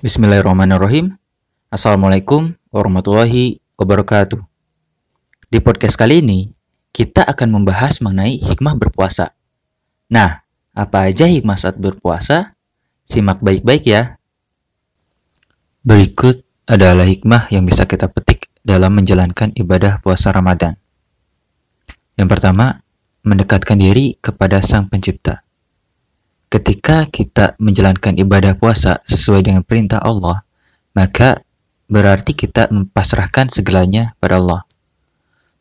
Bismillahirrahmanirrahim. Assalamualaikum warahmatullahi wabarakatuh. Di podcast kali ini, kita akan membahas mengenai hikmah berpuasa. Nah, apa aja hikmah saat berpuasa? Simak baik-baik ya. Berikut adalah hikmah yang bisa kita petik dalam menjalankan ibadah puasa Ramadan. Yang pertama, mendekatkan diri kepada Sang Pencipta. Ketika kita menjalankan ibadah puasa sesuai dengan perintah Allah, maka berarti kita mempasrahkan segalanya pada Allah.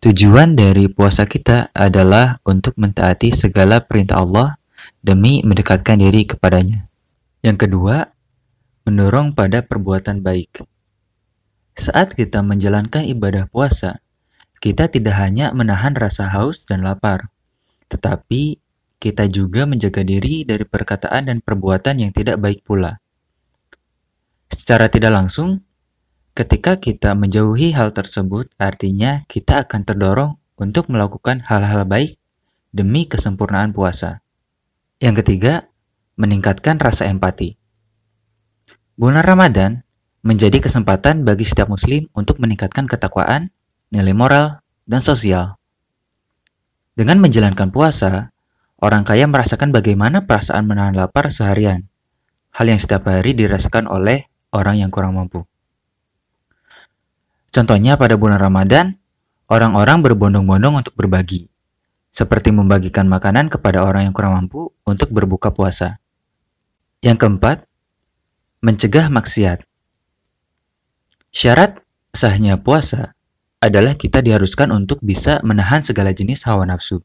Tujuan dari puasa kita adalah untuk mentaati segala perintah Allah demi mendekatkan diri kepadanya. Yang kedua, mendorong pada perbuatan baik. Saat kita menjalankan ibadah puasa, kita tidak hanya menahan rasa haus dan lapar, tetapi kita juga menjaga diri dari perkataan dan perbuatan yang tidak baik pula. Secara tidak langsung, ketika kita menjauhi hal tersebut, artinya kita akan terdorong untuk melakukan hal-hal baik demi kesempurnaan puasa. Yang ketiga, meningkatkan rasa empati. Bulan Ramadan menjadi kesempatan bagi setiap muslim untuk meningkatkan ketakwaan, nilai moral, dan sosial. Dengan menjalankan puasa, Orang kaya merasakan bagaimana perasaan menahan lapar seharian, hal yang setiap hari dirasakan oleh orang yang kurang mampu. Contohnya pada bulan Ramadan, orang-orang berbondong-bondong untuk berbagi, seperti membagikan makanan kepada orang yang kurang mampu untuk berbuka puasa. Yang keempat, mencegah maksiat. Syarat sahnya puasa adalah kita diharuskan untuk bisa menahan segala jenis hawa nafsu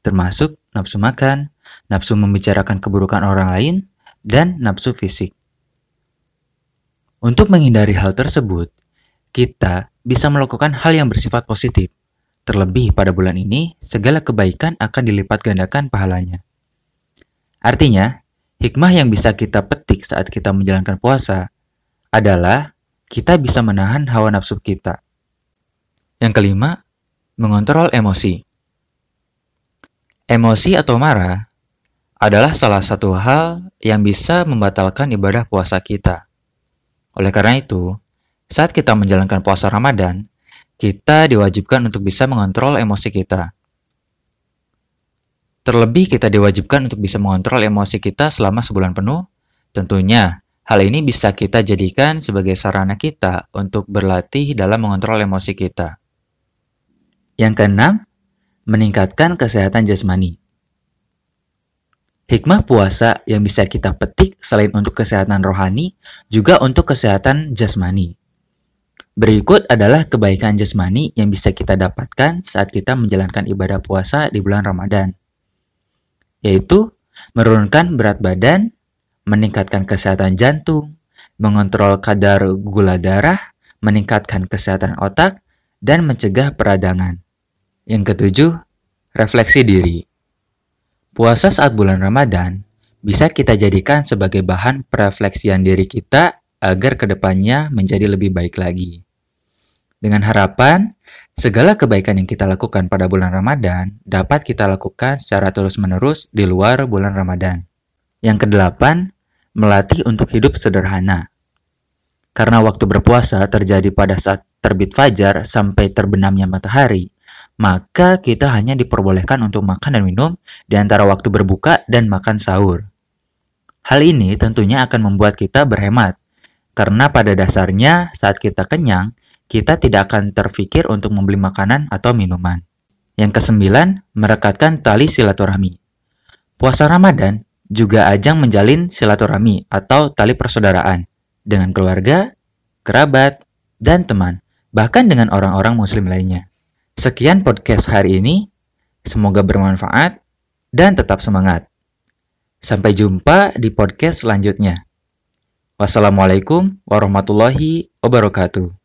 termasuk nafsu makan, nafsu membicarakan keburukan orang lain, dan nafsu fisik. Untuk menghindari hal tersebut, kita bisa melakukan hal yang bersifat positif. Terlebih pada bulan ini, segala kebaikan akan dilipat gandakan pahalanya. Artinya, hikmah yang bisa kita petik saat kita menjalankan puasa adalah kita bisa menahan hawa nafsu kita. Yang kelima, mengontrol emosi. Emosi atau marah adalah salah satu hal yang bisa membatalkan ibadah puasa kita. Oleh karena itu, saat kita menjalankan puasa Ramadan, kita diwajibkan untuk bisa mengontrol emosi kita. Terlebih kita diwajibkan untuk bisa mengontrol emosi kita selama sebulan penuh. Tentunya, hal ini bisa kita jadikan sebagai sarana kita untuk berlatih dalam mengontrol emosi kita. Yang keenam, meningkatkan kesehatan jasmani. Hikmah puasa yang bisa kita petik selain untuk kesehatan rohani, juga untuk kesehatan jasmani. Berikut adalah kebaikan jasmani yang bisa kita dapatkan saat kita menjalankan ibadah puasa di bulan Ramadan, yaitu menurunkan berat badan, meningkatkan kesehatan jantung, mengontrol kadar gula darah, meningkatkan kesehatan otak, dan mencegah peradangan. Yang ketujuh, refleksi diri. Puasa saat bulan Ramadan bisa kita jadikan sebagai bahan perefleksian diri kita agar ke depannya menjadi lebih baik lagi. Dengan harapan, segala kebaikan yang kita lakukan pada bulan Ramadan dapat kita lakukan secara terus-menerus di luar bulan Ramadan. Yang kedelapan, melatih untuk hidup sederhana. Karena waktu berpuasa terjadi pada saat terbit fajar sampai terbenamnya matahari, maka kita hanya diperbolehkan untuk makan dan minum di antara waktu berbuka dan makan sahur. Hal ini tentunya akan membuat kita berhemat, karena pada dasarnya saat kita kenyang, kita tidak akan terfikir untuk membeli makanan atau minuman. Yang kesembilan, merekatkan tali silaturahmi. Puasa Ramadan juga ajang menjalin silaturahmi atau tali persaudaraan dengan keluarga, kerabat, dan teman, bahkan dengan orang-orang muslim lainnya. Sekian podcast hari ini. Semoga bermanfaat dan tetap semangat. Sampai jumpa di podcast selanjutnya. Wassalamualaikum warahmatullahi wabarakatuh.